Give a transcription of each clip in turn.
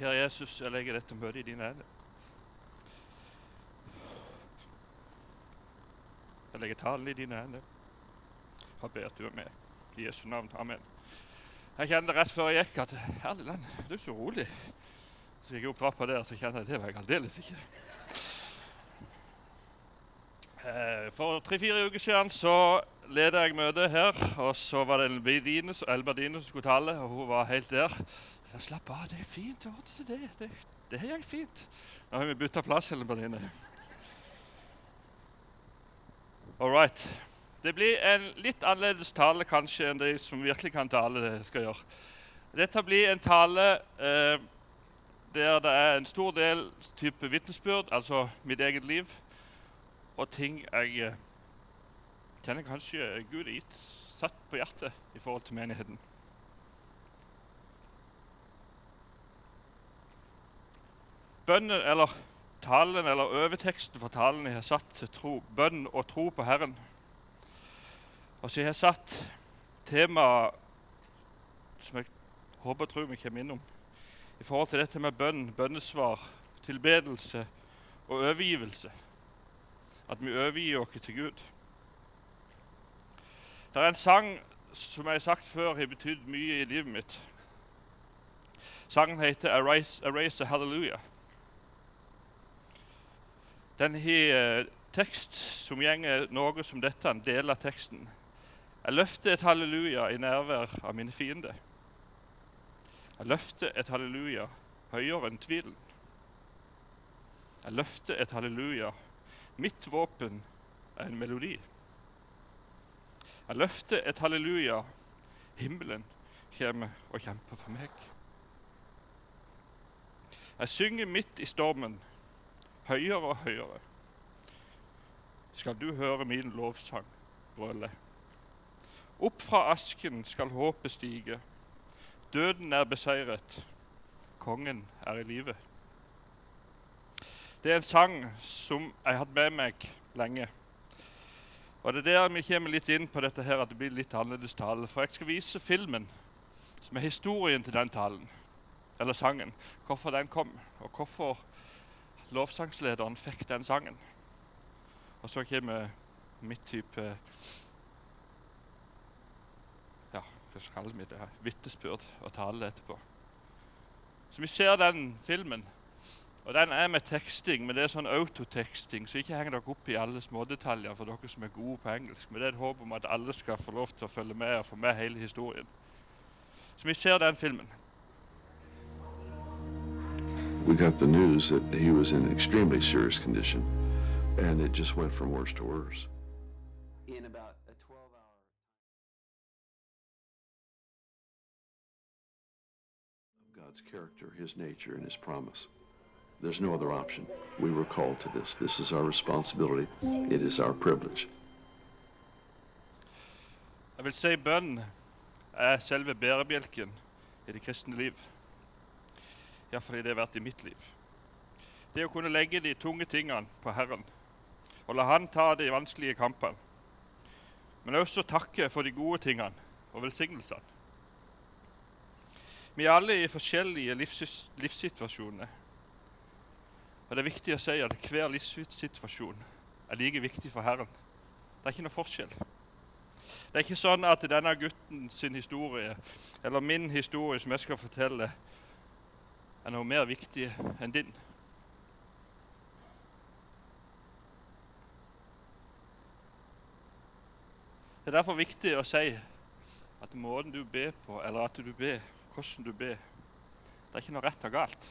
Kjære Jesus, jeg legger dette møtet i dine hender. Jeg legger talen i dine hender. Jeg ber at du er med. I Jesu navn. Amen. Jeg kjente rett før jeg gikk at herlig land, du er så rolig. Så gikk jeg opp trappa der, så kjente jeg det var jeg aldeles ikke. Eh, For tre-fire uker siden så ledet jeg møte her, og så var det Elberdine Elberdine som skulle tale, og hun var helt der. Så jeg slapp av, det er fint. å ordne det. Det, det er fint. Nå har vi bytta plass, Elberdine. All right. Det blir en litt annerledes tale kanskje enn de som virkelig kan tale, det skal gjøre. Dette blir en tale eh, der det er en stor del type vitnesbyrd, altså mitt eget liv, og ting jeg eh, kjenner kanskje Gud har gitt satt på hjertet i forhold til menigheten. Bønnen, eller talen, eller overteksten for talen jeg har satt tro, bønn og tro på Herren. Og så jeg har satt temaet som jeg håper og tror vi kommer innom, i forhold til dette med bønn, bønnesvar, tilbedelse og overgivelse. At vi overgir oss til Gud. Det er en sang som jeg har sagt før har betydd mye i livet mitt. Sangen heter 'Arise, Erase a Hallelujah'. Den har eh, tekst som gjenger noe som dette, en del av teksten. Jeg løfter et halleluja i nærvær av mine fiender. Jeg løfter et halleluja høyere enn tvilen. Jeg løfter et halleluja. Mitt våpen er en melodi. Jeg løfter et halleluja. Himmelen kommer og kjemper for meg. Jeg synger midt i stormen, høyere og høyere. Skal du høre min lovsang brøle. Opp fra asken skal håpet stige. Døden er beseiret. Kongen er i live. Det er en sang som jeg har hatt med meg lenge. Og det er der vi kommer litt inn på dette her, at det blir litt annerledes tale. For jeg skal vise filmen, som er historien til den talen, eller sangen. Hvorfor den kom, og hvorfor lovsangslederen fikk den sangen. Og så kommer mitt type Ja, hva skal vi det? Vitnesbyrd og tale etterpå. Så vi ser den filmen. Og den er med teksting, men det er sånn autoteksting, så ikke heng dere opp i alle smådetaljer for dere som er gode på engelsk. Men det er et håp om at alle skal få lov til å følge med og få med hele historien. Så vi ser den filmen. We got the news that he was in extremely serious condition, and it just went from worse to worse. in about a 12 hour Of God's character, his nature, and his promise. There's no other option. We were called to this. This is our responsibility. It is our privilege. Jeg vil si bønn er selve bærebjelken i det kristne liv. Iallfall har det vært i mitt liv. Det å kunne legge de tunge tingene på Herren og la Han ta de vanskelige kampene. Men også takke for de gode tingene og velsignelsene. Vi er alle i forskjellige livs livssituasjoner. Og det er viktig å si at hver livssituasjon er like viktig for Herren. Det er ikke noe forskjell. Det er ikke sånn at denne gutten sin historie, eller min historie som jeg skal fortelle, er noe mer viktig enn din. Det er derfor viktig å si at måten du ber på, eller at du ber, hvordan du ber, det er ikke noe rett og galt.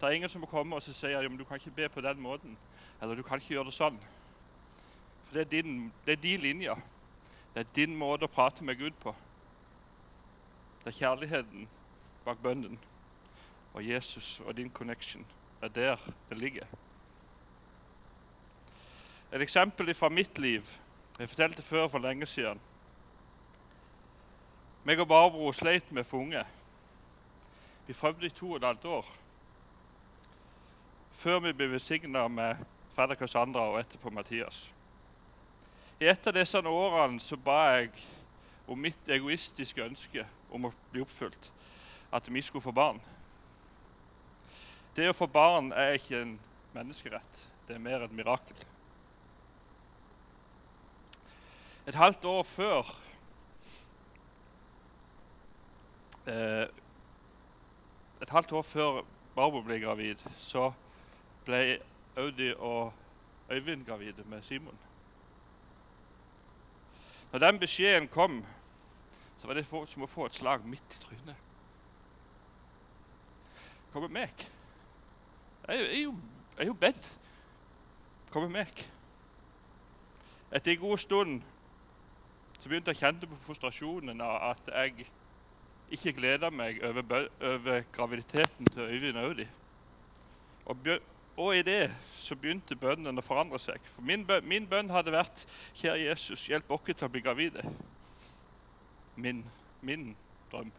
Det er ingen som må komme og si at du kan ikke be på den måten, eller du kan ikke gjøre det sånn. For det er din, det er din linje. Det er din måte å prate med Gud på. Det er kjærligheten bak bønnen og Jesus og din connection. Er der det ligger. Et eksempel fra mitt liv. Jeg fortalte før for lenge siden. Meg og Barbro sleit med å få unge. Vi prøvde i to og et halvt år. Før vi ble besigna med fadder Cassandra og etterpå Mathias. I et av disse årene så ba jeg om mitt egoistiske ønske om å bli oppfylt. At vi skulle få barn. Det å få barn er ikke en menneskerett. Det er mer et mirakel. Et halvt år før eh, Et halvt år før Barbro ble gravid, så ble Audi og Øyvind gravide med Simon. Når den beskjeden kom, så var det som å få et slag midt i trynet. Kommer meg? Jeg er jo, jeg er jo bedt. Hva med meg? Etter en god stund så begynte jeg å kjenne på frustrasjonen av at jeg ikke gleda meg over, over, graviditeten til Øyvind Audi. Og, og, i det så begynte bønnen å forandre seg. For min, bønn, min bønn hadde vært Kjære Jesus, hjelp oss til å bli gravide. Min, min drøm.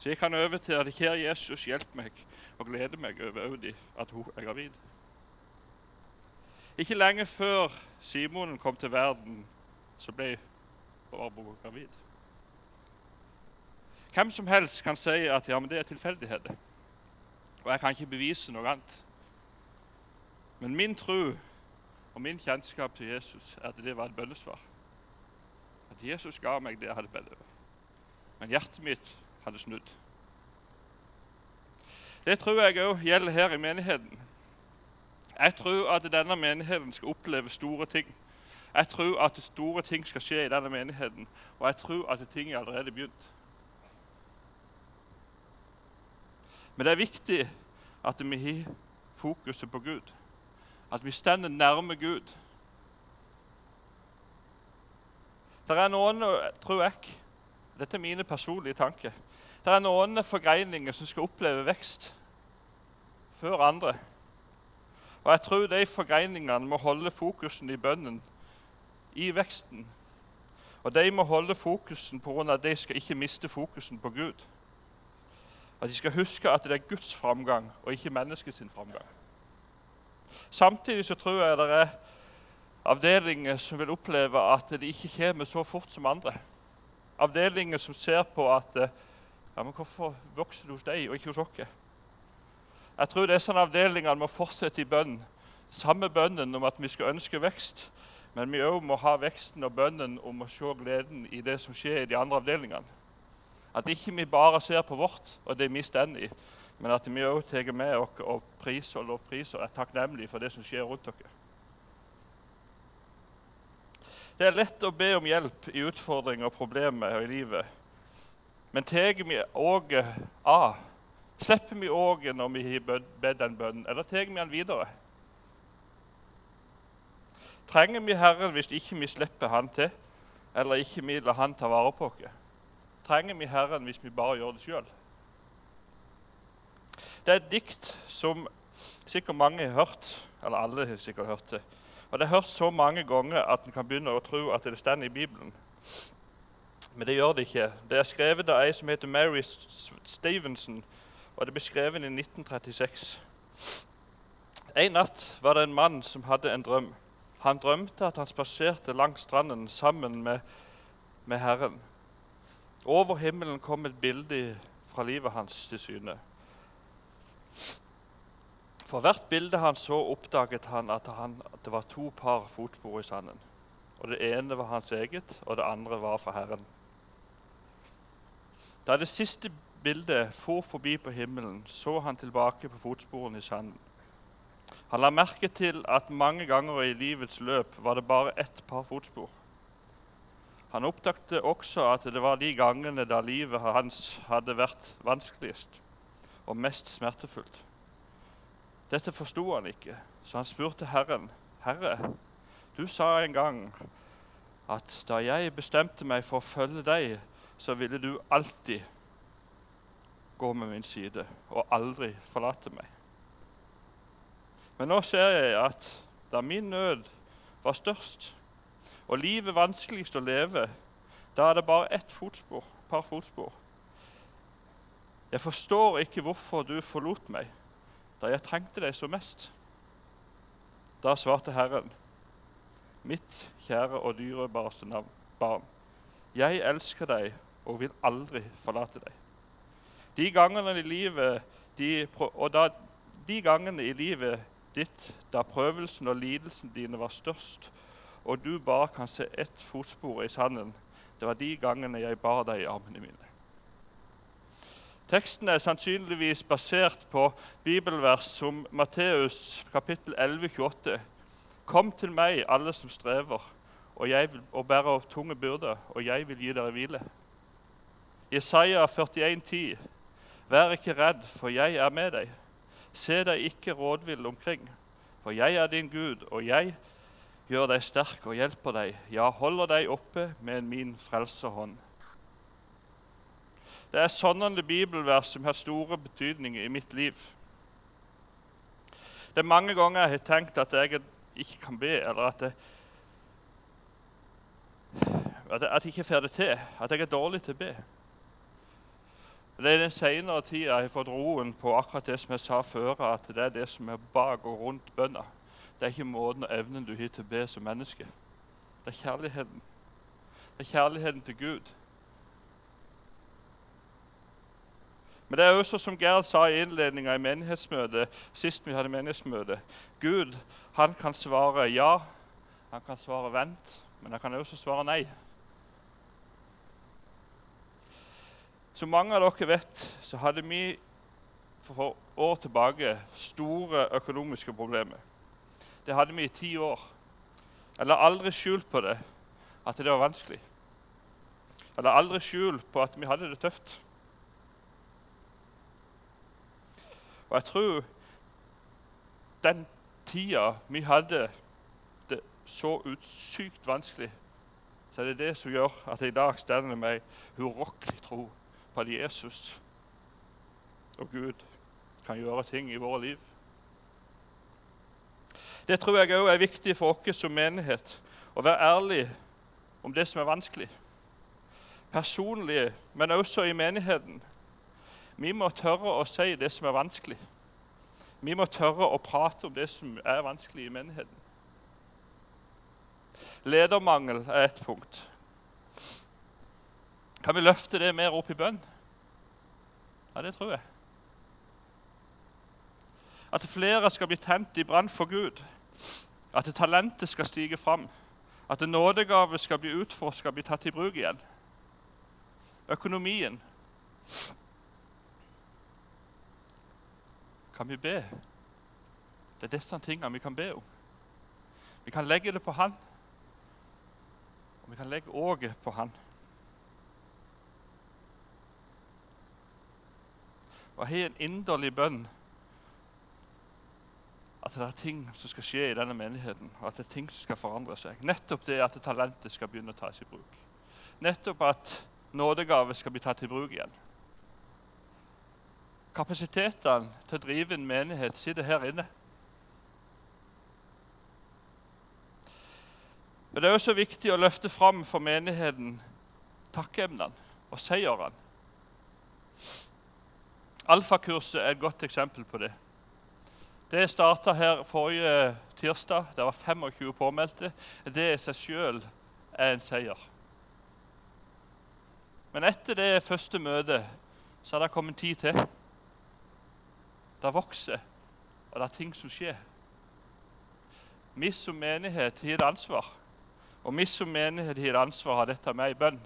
Så jeg kan over til at Kjære Jesus, hjelp meg og glede meg over Audi at hun er gravid. Ikke lenge før Simonen kom til verden, så ble Barbro gravid. Hvem som helst kan si at ja, men det er tilfeldigheter. Og jeg kan ikke bevise noe annet. Men min tro og min kjennskap til Jesus er at det var et bønnesvar. At Jesus ga meg det jeg hadde bedt over. Men hjertet mitt hadde snudd. Det tror jeg òg gjelder her i menigheten. Jeg tror at denne menigheten skal oppleve store ting. Jeg tror at store ting skal skje i denne menigheten, og jeg tror at ting er allerede begynt. Men det er viktig at vi har fokuset på Gud. At vi stender nærme Gud. Det er noen, tror jeg Dette er mine personlige tanker. Det er noen forgreininger som skal oppleve vekst før andre. Og jeg tror de forgreiningene må holde fokusen i bønnen i veksten. Og de må holde fokusen av at de skal ikke miste fokusen på Gud. At de skal huske at det er Guds framgang og ikke menneskets framgang. Samtidig så tror jeg det er avdelinger som vil oppleve at de ikke kommer så fort som andre. Avdelinger som ser på at ja, men hvorfor vokser det hos deg og ikke hos oss? Jeg tror det er sånn avdelingene må fortsette i bønn. Samme bønnen om at vi skal ønske vekst, men vi òg må ha veksten og bønnen om å se gleden i det som skjer i de andre avdelingene. At ikke vi bare ser på vårt og det vi står i, men at vi òg tar med oss og priser og lovpriser og er takknemlige for det som skjer rundt dere. Det er lett å be om hjelp i utfordringer og problemer i livet. Men tar vi òg av? Slipper vi òg når vi har bedt den bønnen, eller tar vi den videre? Trenger vi Herren hvis ikke vi slipper Han til, eller ikke vi lar Han ta vare på oss? trenger vi Herren hvis vi bare gjør det sjøl. Det er et dikt som sikkert mange har hørt, eller alle har sikkert hørt det. Og Det er hørt så mange ganger at en kan begynne å tro at det står i Bibelen. Men det gjør det ikke. Det er skrevet av ei som heter Mary Stevenson, og det ble skrevet i 1936. En natt var det en mann som hadde en drøm. Han drømte at han spaserte langs stranden sammen med, med Herren. Over himmelen kom et bilde fra livet hans til syne. For hvert bilde han så, oppdaget han at, han at, det var to par fotspor i sanden. Og Det ene var hans eget, og det andre var fra Herren. Da det siste bildet for forbi på himmelen, så han tilbake på fotsporene i sanden. Han la merke til at mange ganger i livets løp var det bare ett par fotspor. Han oppdaget også at det var de gangene da livet hans hadde vært vanskeligst og mest smertefullt. Dette forsto han ikke, så han spurte Herren, 'Herre, du sa en gang at da jeg bestemte meg for å følge deg, så ville du alltid gå med min side og aldri forlate meg.' Men nå ser jeg at da min nød var størst, og livet vanskeligst å leve, da er det bare ett fotspor, par fotspor. Jeg forstår ikke hvorfor du forlot meg da jeg trengte deg så mest. Da svarte Herren, mitt kjære og dyrebareste barn, jeg elsker deg og vil aldri forlate deg. De gangene i livet de, og da de gangene i livet ditt da prøvelsen og lidelsen dine var størst, og du bare kan se ett fotspor i sanden, det var de gangene jeg bar deg i armene mine. Teksten er sannsynligvis basert på bibelvers som Matteus kapittel 11, 28. Kom til meg, alle som strever og, jeg vil, og bærer tunge byrder, og jeg vil gi dere hvile. Jesaja 41,10.: Vær ikke redd, for jeg er med deg. Se deg ikke rådvill omkring, for jeg er din Gud, og jeg gjør deg sterk og hjelper deg, ja, holder deg oppe med min frelserhånd. Det er sånne bibelvers som har store betydninger i mitt liv. Det er mange ganger jeg har tenkt at jeg ikke kan be, eller at jeg, at jeg ikke får det til, at jeg er dårlig til å be. Det er den senere tida jeg har fått roen på akkurat det som jeg sa før, at det er det som er bak og rundt bønna. Det er ikke måten og evnen du har til å be som menneske. Det er kjærligheten. Det er kjærligheten til Gud. Men det er også som Gerd sa i innledninga i menighetsmøtet, sist vi hadde menighetsmøte. Gud han kan svare ja, han kan svare vent, men han kan også svare nei. Som mange av dere vet, så hadde vi for år tilbake store økonomiske problemer. Det hadde vi i ti år. Jeg la aldri skjul på det, at det var vanskelig. Jeg la aldri skjul på at vi hadde det tøft. Og jeg tror den tida vi hadde det så ut sykt vanskelig, så er det det som gjør at jeg i dag stender med urokkelig tro på at Jesus og Gud kan gjøre ting i våre liv. Det tror jeg òg er viktig for oss som menighet. Å være ærlig om det som er vanskelig. Personlig, men også i menigheten. Vi må tørre å si det som er vanskelig. Vi må tørre å prate om det som er vanskelig i menigheten. Ledermangel er ett punkt. Kan vi løfte det mer opp i bønn? Ja, det tror jeg. At flere skal bli tent i brann for Gud. At talentet skal stige fram. At nådegave skal bli utforska, bli tatt i bruk igjen. Økonomien. Kan vi be? Det er disse tingene vi kan be om. Vi kan legge det på Han. Og vi kan legge åget på Han. Og jeg har en inderlig bønn at det er ting som skal skje i denne menigheten, og at det er ting som skal forandre seg. Nettopp det at talentet skal begynne å tas i bruk. Nettopp at nådegave skal bli tatt i bruk igjen. Kapasitetene til å drive en menighet sitter her inne. Men det er også viktig å løfte fram for menigheten takkeemnene og seierne. Alfakurset er et godt eksempel på det. Det starta her forrige tirsdag. Det var 25 påmeldte. Det i seg sjøl er en seier. Men etter det første møtet så har det kommet tid til. Det vokser, og det er ting som skjer. Vi som menighet har et ansvar. Og vi som menighet har et ansvar av dette med i bønn.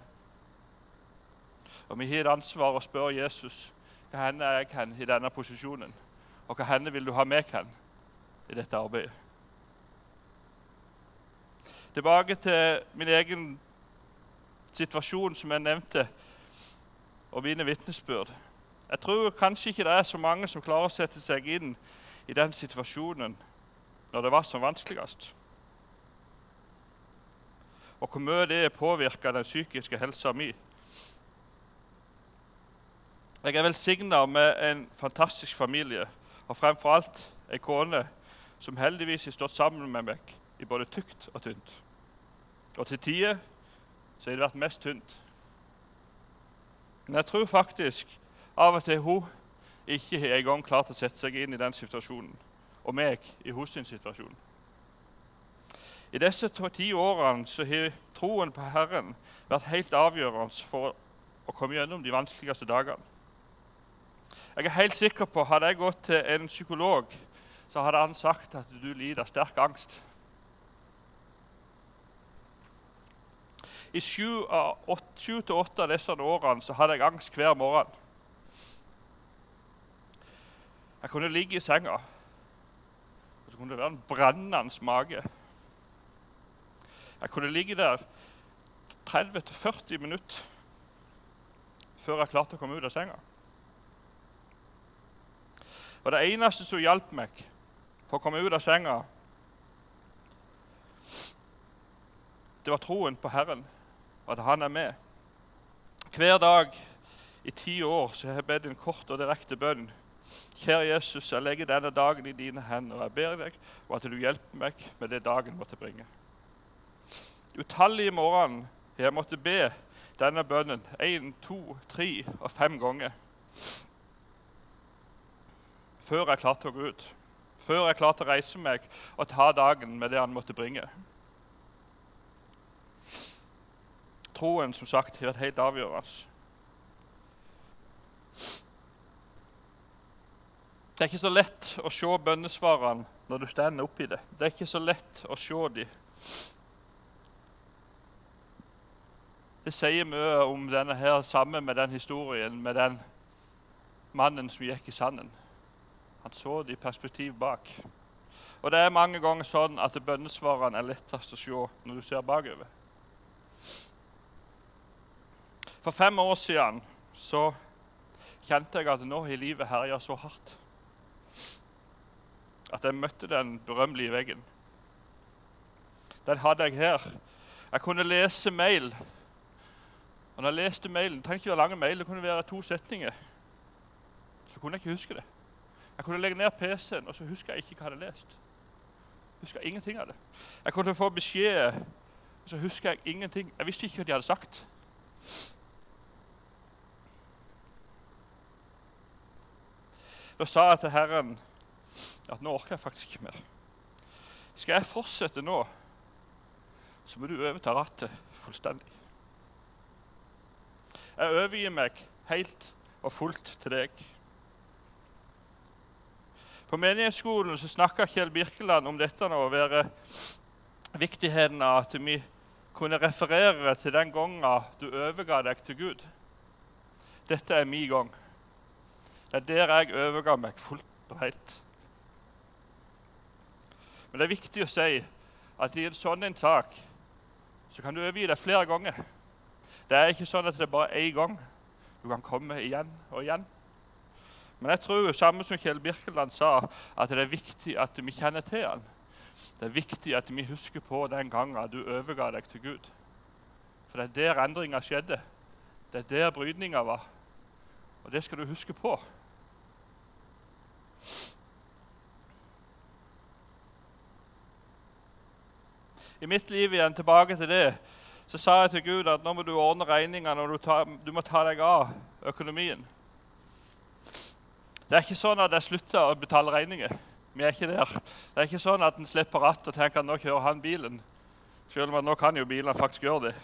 Og vi har et ansvar å spørre Jesus hva hender jeg kan i denne posisjonen. Og hva henne vil du ha meg hen i dette arbeidet? Tilbake til min egen situasjon, som jeg nevnte, og mine vitnesbyrd. Jeg tror kanskje ikke det er så mange som klarer å sette seg inn i den situasjonen når det var som vanskeligst. Og hvor mye det påvirka den psykiske helsa mi. Jeg er velsigna med en fantastisk familie og fremfor alt ei kone som heldigvis har stått sammen med meg i både tykt og tynt. Og til tider så har det vært mest tynt. Men jeg tror faktisk av og til hun ikke har engang klart å sette seg inn i den situasjonen, og meg i hennes situasjon. I disse ti årene så har troen på Herren vært helt avgjørende for å komme gjennom de vanskeligste dagene. Jeg er helt sikker på Hadde jeg gått til en psykolog, så hadde han sagt at du lider av sterk angst. I sju til åtte av disse årene så hadde jeg angst hver morgen. Jeg kunne ligge i senga, og så kunne det være en brennende mage. Jeg kunne ligge der 30-40 minutter før jeg klarte å komme ut av senga. Og det eneste som hjalp meg for å komme ut av senga, det var troen på Herren, og at Han er med. Hver dag i ti år så har jeg bedt en kort og direkte bønn. Kjære Jesus, jeg legger denne dagen i dine hender, og jeg ber deg om at du hjelper meg med det dagen måtte bringe. Utallige morgener har jeg måttet be denne bønnen én, to, tre og fem ganger før jeg klarte å gå ut. Før jeg klarte å reise meg og ta dagen med det han måtte bringe. Troen som sagt, har vært helt avgjørende. Det er ikke så lett å se bønnesvarene når du stender oppi det. Det er ikke så lett å se dem. Det sier mye om denne her sammen med den historien med den mannen som gikk i sanden. Han så det i perspektiv bak. Og det er mange ganger sånn at bønnesvarene er lettest å se når du ser bakover. For fem år siden så kjente jeg at nå har livet herja så hardt at jeg møtte den berømmelige veggen. Den hadde jeg her. Jeg kunne lese mail. Og når jeg leste mailen, det trengte ikke være lange mail, det kunne være to setninger. Så kunne jeg ikke huske det. Jeg kunne legge ned PC-en, og så husker jeg ikke hva jeg hadde lest. Husker ingenting av det. Jeg kunne få beskjed, og så husker jeg ingenting. Jeg visste ikke hva de hadde sagt. Da sa jeg til Herren at nå orker jeg faktisk ikke mer. Skal jeg fortsette nå, så må du overta rattet fullstendig. Jeg overgir meg helt og fullt til deg. På menighetsskolen så snakka Kjell Birkeland om dette nå, å være viktigheten av at vi kunne referere til den gangen du overga deg til Gud. Dette er min gang. Det er der jeg overga meg fullt og helt. Men det er viktig å si at i en sånn en sak så kan du overgi deg flere ganger. Det er ikke sånn at det er bare én gang. Du kan komme igjen og igjen. Men jeg tror, samme som Kjell Birkeland sa, at det er viktig at vi kjenner til han. Det er viktig at vi husker på den gangen du overga deg til Gud. For det er der endringa skjedde. Det er der brytninga var. Og det skal du huske på. I mitt liv igjen, tilbake til det, så sa jeg til Gud at nå må du ordne regningene og du, ta, du må ta deg av økonomien. Det er ikke sånn at jeg slutter å betale regninger. Vi er ikke der. Det er ikke sånn at en slipper rattet og tenker at nå kjører han bilen. Selv om at nå kan jo bilene faktisk gjøre det.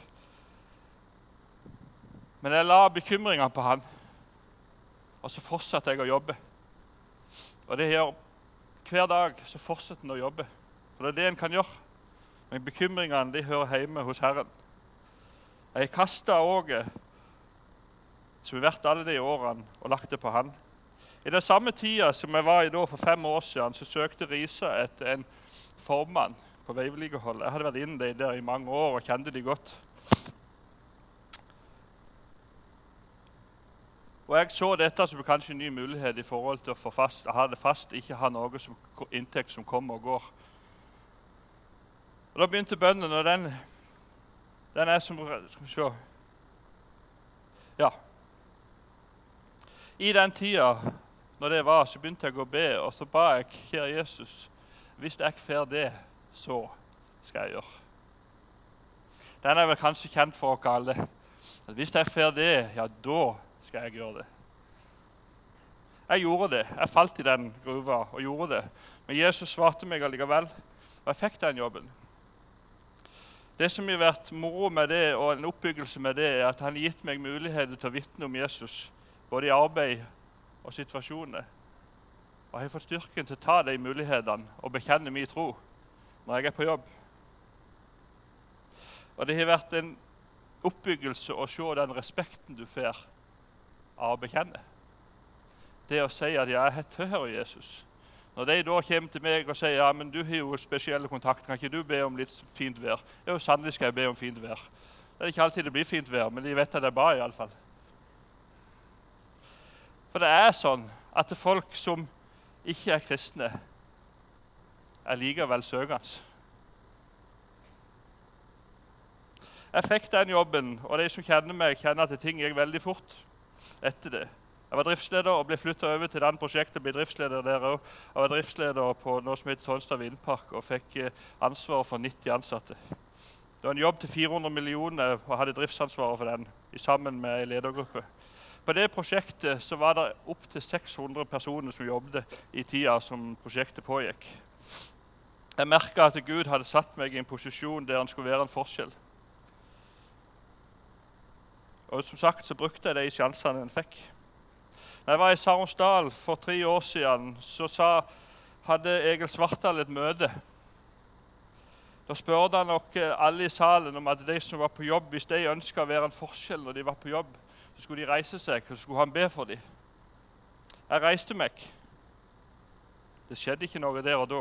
Men jeg la bekymringene på han, og så fortsatte jeg å jobbe. Og det gjør Hver dag så fortsetter en å jobbe. For det er det en kan gjøre. Men bekymringene de hører hjemme hos Herren. Jeg kasta åget som har vært alle de årene, og lagt det på han. I den samme tida som jeg var i da for fem år siden, så søkte Risa etter en formann på veivedlikehold. Jeg hadde vært inne der i mange år og kjente de godt. Og Jeg så dette som kanskje en ny mulighet i forhold til å få fast, ha det fast, ikke ha noe som, inntekt som kommer og går. Og Da begynte bønnen, og den, den er som Skal vi se Ja. I den tida når det var, så begynte jeg å be, og så ba jeg kjære Jesus, hvis jeg får det, så skal jeg gjøre. Den er vel kanskje kjent for oss alle. At hvis jeg får det, ja, da skal jeg gjøre det. Jeg gjorde det. Jeg falt i den gruva og gjorde det. Men Jesus svarte meg allikevel, og jeg fikk den jobben. Det som har vært moro med det, og en oppbyggelse med det, er at han har gitt meg muligheter til å vitne om Jesus, både i arbeid og situasjoner. Og jeg har fått styrken til å ta de mulighetene og bekjenne min tro når jeg er på jobb. Og det har vært en oppbyggelse å se den respekten du får av å bekjenne. Det å si at ja, jeg tilhører Jesus. Når de da kommer til meg og sier ja, men du har jo spesielle kontakter, kan ikke du be om litt fint vær? Jo, sannelig skal jeg be om fint vær. Det er ikke alltid det blir fint vær, men de vet at er bra iallfall. For det er sånn at folk som ikke er kristne, er likevel søkende. Jeg fikk den jobben, og de som kjenner meg, kjenner at ting gikk veldig fort etter det. Jeg var driftsleder og ble flytta over til den prosjektet. ble driftsleder der også. Jeg var driftsleder på noe som heter Tonstad vindpark og fikk eh, ansvaret for 90 ansatte. Det var en jobb til 400 millioner og hadde driftsansvaret for den sammen med en ledergruppe. På det prosjektet så var det opptil 600 personer som jobbet i tida som prosjektet pågikk. Jeg merka at Gud hadde satt meg i en posisjon der han skulle være en forskjell. Og som sagt så brukte jeg de sjansene en fikk. Da jeg var i Saronsdal for tre år siden, så sa, hadde Egil Svartdal et møte. Da spurte han nok alle i salen om at de som var på jobb, hvis de ønska å være en forskjell når de var på jobb, så skulle de reise seg, og så skulle han be for dem. Jeg reiste meg. Det skjedde ikke noe der og da.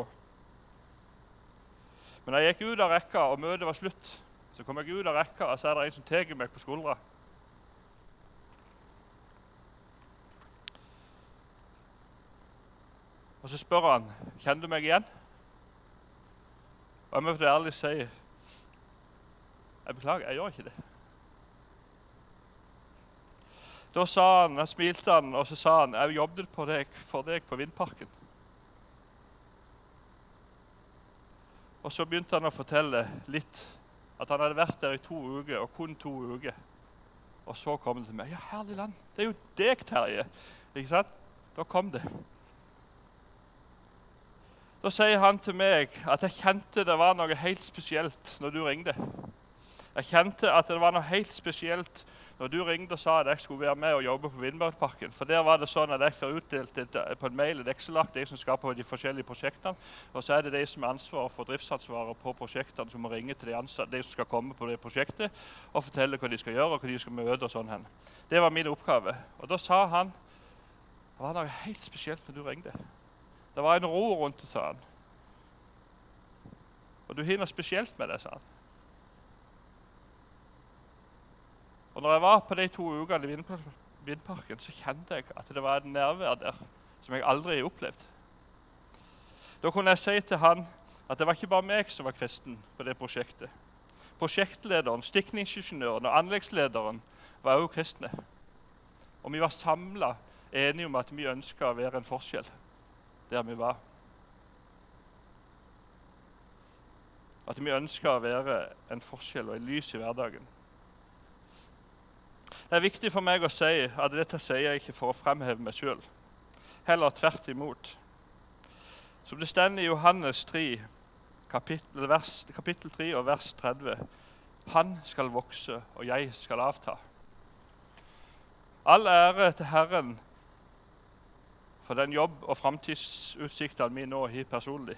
Men jeg gikk ut av rekka, og møtet var slutt, så kom jeg ut av rekka, og så er det en som tar meg på skuldra. Og så spør han kjenner du meg igjen. Og jeg må ærlig si jeg beklager, jeg gjør ikke det. Da sa han, jeg smilte han, og så sa han jeg jobbet på deg, for deg på Vindparken. Og så begynte han å fortelle litt. At han hadde vært der i to uker, og kun to uker. Og så kom det til meg. Ja, herlig land, det er jo deg, Terje. Ikke sant? Da kom det. Da sier han til meg at jeg kjente det var noe helt spesielt når du ringte. Jeg kjente at det var noe helt spesielt når du ringte og sa at jeg skulle være med og jobbe på Vindbergparken. For der var det sånn at jeg får utdelt et, på en mail et Excel-ark, de som skal på de forskjellige prosjektene. Og så er det de som har ansvaret for driftsansvaret på prosjektene, som må ringe til de, ansatte, de som skal komme på det prosjektet og fortelle hva de skal gjøre og hva de skal møte. og sånn hen. Det var min oppgave. Og da sa han det var noe helt spesielt når du ringte. Det var en ro rundt det, sa han. Og du har noe spesielt med det, sa han. Og når jeg var på de to ukene i vindparken, så kjente jeg at det var et nærvær der som jeg aldri har opplevd. Da kunne jeg si til han at det var ikke bare meg som var kristen på det prosjektet. Prosjektlederen, stikningsingeniøren og anleggslederen var også kristne. Og vi var samla enige om at vi ønska å være en forskjell der vi var. At vi ønska å være en forskjell og en lys i hverdagen. Det er viktig for meg å si at dette sier jeg ikke for å fremheve meg sjøl. Heller tvert imot. Som det står i Johannes 3, kapittel, vers, kapittel 3 og vers 30. Han skal vokse, og jeg skal avta. All ære til Herren for den jobb og framtidsutsiktene vi nå har personlig.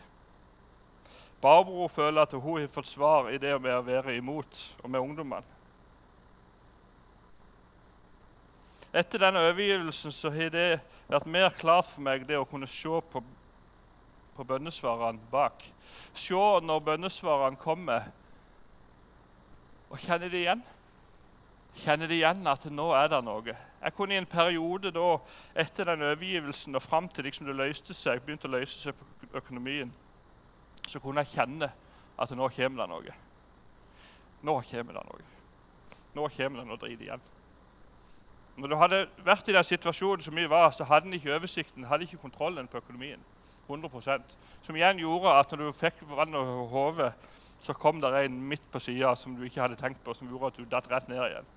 Barbro føler at hun har fått svar i det med å være imot og med ungdommene. Etter denne overgivelsen så har det vært mer klart for meg det å kunne se på, på bønnesvarene bak. Se når bønnesvarene kommer, og kjenne det igjen. Kjenne det igjen at nå er det noe. Jeg kunne i en periode da, etter den overgivelsen og fram til liksom det løste seg, begynte å løse seg på økonomien, så kunne jeg kjenne at nå kommer det noe. Nå kommer det noe. Nå kommer det noe drit igjen. Når du hadde vært i den situasjonen som vi var, så hadde en ikke oversikten, hadde ikke kontrollen på økonomien. 100% Som igjen gjorde at når du fikk vann over hodet, så kom det en midt på sida som du ikke hadde tenkt på, som gjorde at du datt rett ned igjen.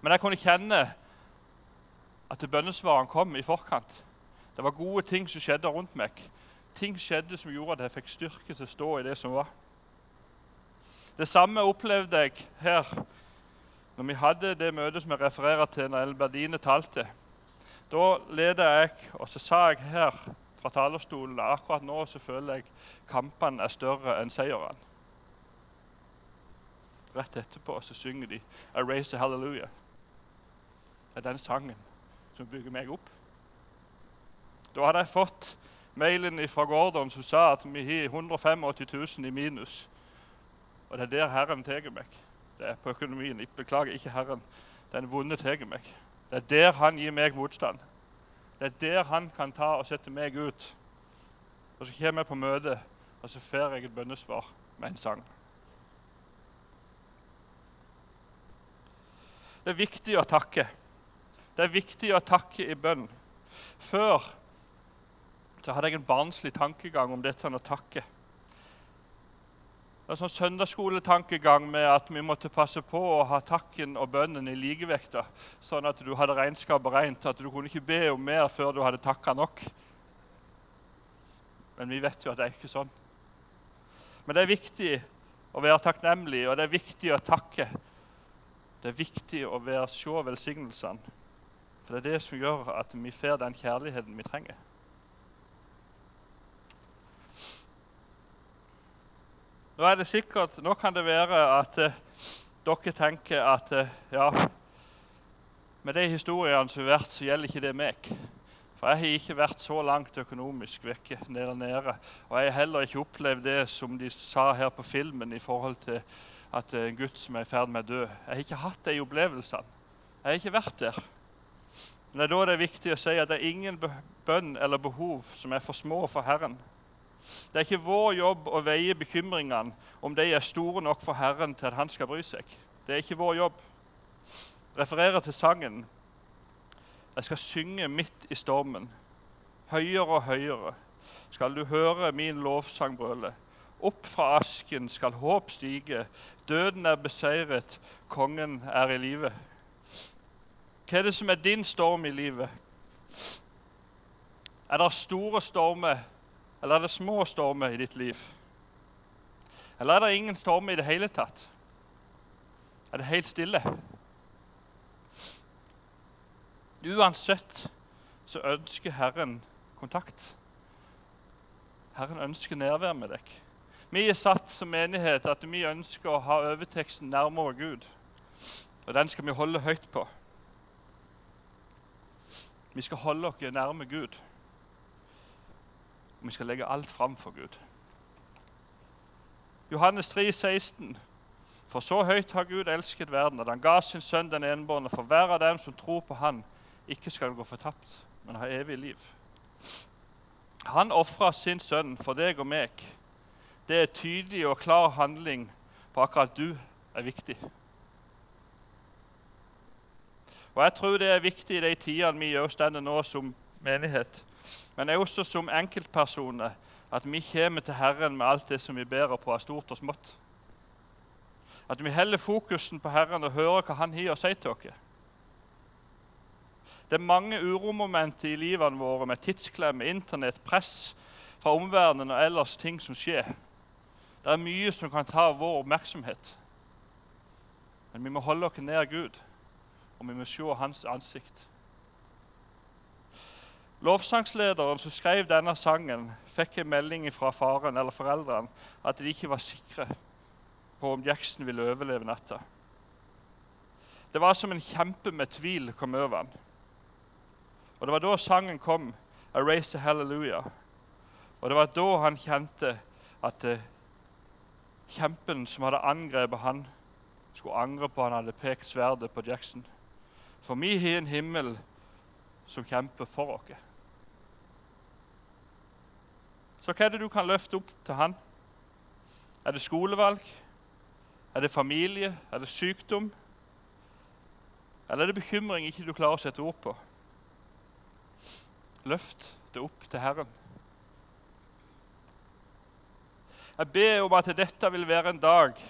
Men jeg kunne kjenne at bønnesvarene kom i forkant. Det var gode ting som skjedde rundt meg. Ting skjedde som gjorde at jeg fikk styrke til å stå i det som var. Det samme opplevde jeg her når vi hadde det møtet som jeg refererer til når Elberdine talte. Da leder jeg, og så sa jeg her fra talerstolen akkurat nå så føler jeg kampene er større enn seierne. Rett etterpå så synger de 'I raise a hallelujah'. Det er den sangen som bygger meg opp. Da hadde jeg fått mailen fra Gordon som sa at vi har 185 000 i minus. Og det er der Herren tar meg. Det er på økonomien. Jeg beklager ikke Herren. Den vonde tar meg. Det er der han gir meg motstand. Det er der han kan ta og sette meg ut. Og så kommer jeg på møte, og så får jeg et bønnesvar med en sang. Det er viktig å takke. Det er viktig å takke i bønn. Før så hadde jeg en barnslig tankegang om dette med å takke. Det er sånn søndagsskoletankegang med at vi måtte passe på å ha takken og bønnen i likevekta, sånn at du hadde regnskapet rent, at du kunne ikke be om mer før du hadde takka nok. Men vi vet jo at det er ikke sånn. Men det er viktig å være takknemlig, og det er viktig å takke. Det er viktig å være, se velsignelsene. For det er det som gjør at vi får den kjærligheten vi trenger. Nå er det sikkert, nå kan det være at eh, dere tenker at eh, ja, med de historiene som har vært, så gjelder ikke det meg. For jeg har ikke vært så langt økonomisk vekke nede, nede. Og jeg har heller ikke opplevd det som de sa her på filmen i forhold til at eh, en gutt som er i ferd med å dø. Jeg har ikke hatt de opplevelsene. Jeg har ikke vært der. Men det er da det er viktig å si at det er ingen bønn eller behov som er for små for Herren. Det er ikke vår jobb å veie bekymringene om de er store nok for Herren til at han skal bry seg. Det er ikke vår jobb. Refererer til sangen. Jeg skal synge midt i stormen. Høyere og høyere skal du høre min lovsang brøle. Opp fra asken skal håp stige. Døden er beseiret, kongen er i live. Hva er det som er din storm i livet? Er det store stormer eller er det små stormer i ditt liv? Eller er det ingen stormer i det hele tatt? Er det helt stille? Uansett så ønsker Herren kontakt. Herren ønsker nærvær med deg. Vi er satt som menighet at vi ønsker å ha overteksten nærmere Gud. Og den skal vi holde høyt på. Vi skal holde oss nærme Gud og vi skal legge alt fram for Gud. Johannes 3, 16. For så høyt har Gud elsket verden, at han ga sin sønn den enbårne, for hver av dem som tror på Han, ikke skal gå fortapt, men ha evig liv. Han ofra sin sønn for deg og meg. Det er tydelig og klar handling på akkurat du er viktig. Og Jeg tror det er viktig i de tidene vi gjør stender nå som menighet, men også som enkeltpersoner, at vi kommer til Herren med alt det som vi bærer på av stort og smått. At vi heller fokusen på Herren og hører hva Han har å si til oss. Det er mange uromomenter i livene våre med tidsklemme, Internett, press fra omverdenen og ellers ting som skjer. Det er mye som kan ta vår oppmerksomhet. Men vi må holde oss nær Gud, og vi må se Hans ansikt. Lovsangslederen som skrev denne sangen, fikk en melding fra faren eller foreldrene at de ikke var sikre på om Jackson ville overleve natta. Det var som en kjempe med tvil kom over ham. Og Det var da sangen kom, 'A Race to Hallelujah'. Og det var da han kjente at uh, kjempen som hadde angrepet han, skulle angre på at han hadde pekt sverdet på Jackson. For vi har en himmel som kjemper for oss. Så hva er det du kan løfte opp til han? Er det skolevalg? Er det familie? Er det sykdom? Eller er det bekymring ikke du klarer å sette ord på? Løft det opp til Herren. Jeg ber om at dette vil være en dag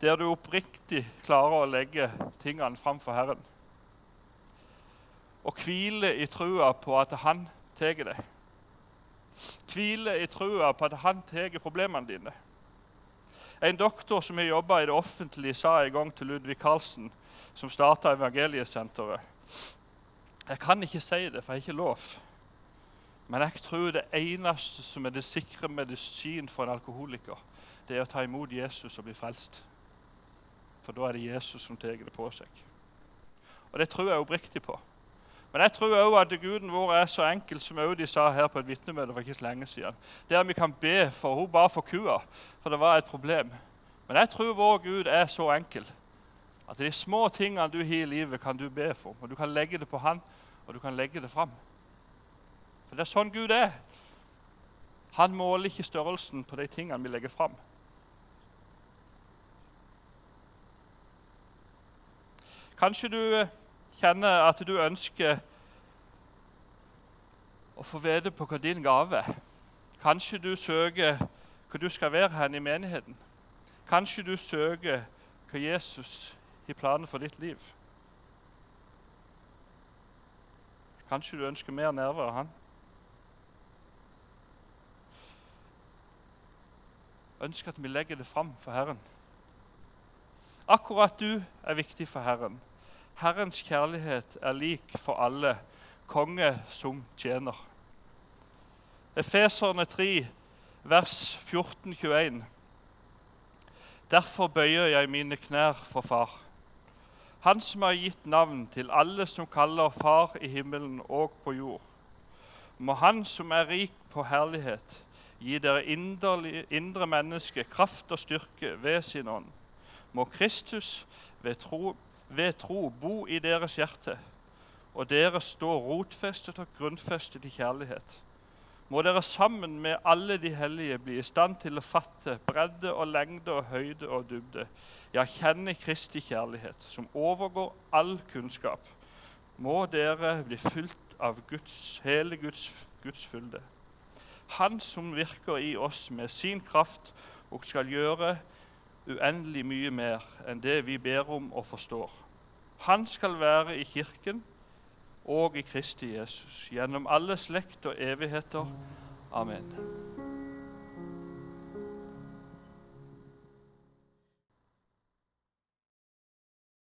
der du oppriktig klarer å legge tingene framfor Herren. Og hvile i trua på at Han tar deg. Hvile i trua på at han tar problemene dine. En doktor som har jobba i det offentlige, sa en gang til Ludvig Carlsen, som starta Evangeliesenteret Jeg kan ikke si det, for jeg har ikke lov. Men jeg tror det eneste som er det sikre medisin for en alkoholiker, det er å ta imot Jesus og bli frelst. For da er det Jesus som tar det på seg. Og det tror jeg oppriktig på. Men jeg tror òg at Guden vår er så enkel, som de sa her på et vitnemøte for ikke så lenge siden. Der vi kan be for hun ba for kua, for det var et problem. Men jeg tror vår Gud er så enkel at de små tingene du har i livet, kan du be for. Og du kan legge det på Han, og du kan legge det fram. For det er sånn Gud er. Han måler ikke størrelsen på de tingene vi legger fram. Kanskje du eh, kjenner at du ønsker å få vite på hva din gave er. Kanskje du søker hva du skal være her i menigheten. Kanskje du søker hva Jesus har planer for ditt liv. Kanskje du ønsker mer nerver av han. Ønsker at vi legger det fram for Herren. Akkurat du er viktig for Herren. Herrens kjærlighet er lik for alle, konge som tjener. Efeserne 3, vers 14-21. Derfor bøyer jeg mine knær for Far. Han som har gitt navn til alle som kaller Far i himmelen og på jord. Må Han som er rik på herlighet, gi dere indre menneske kraft og styrke ved sin ånd. Må Kristus ved tro, ved tro bo i deres hjerte, og dere stå rotfestet og grunnfestet i kjærlighet. Må dere sammen med alle de hellige bli i stand til å fatte bredde og lengde og høyde og dybde, ja, kjenne Kristi kjærlighet, som overgår all kunnskap. Må dere bli fylt av Guds, hele Guds, Guds fylde. Han som virker i oss med sin kraft og skal gjøre uendelig mye mer enn det vi ber om og forstår. Han skal være i Kirken og i Kristi Jesus gjennom alle slekt og evigheter. Amen.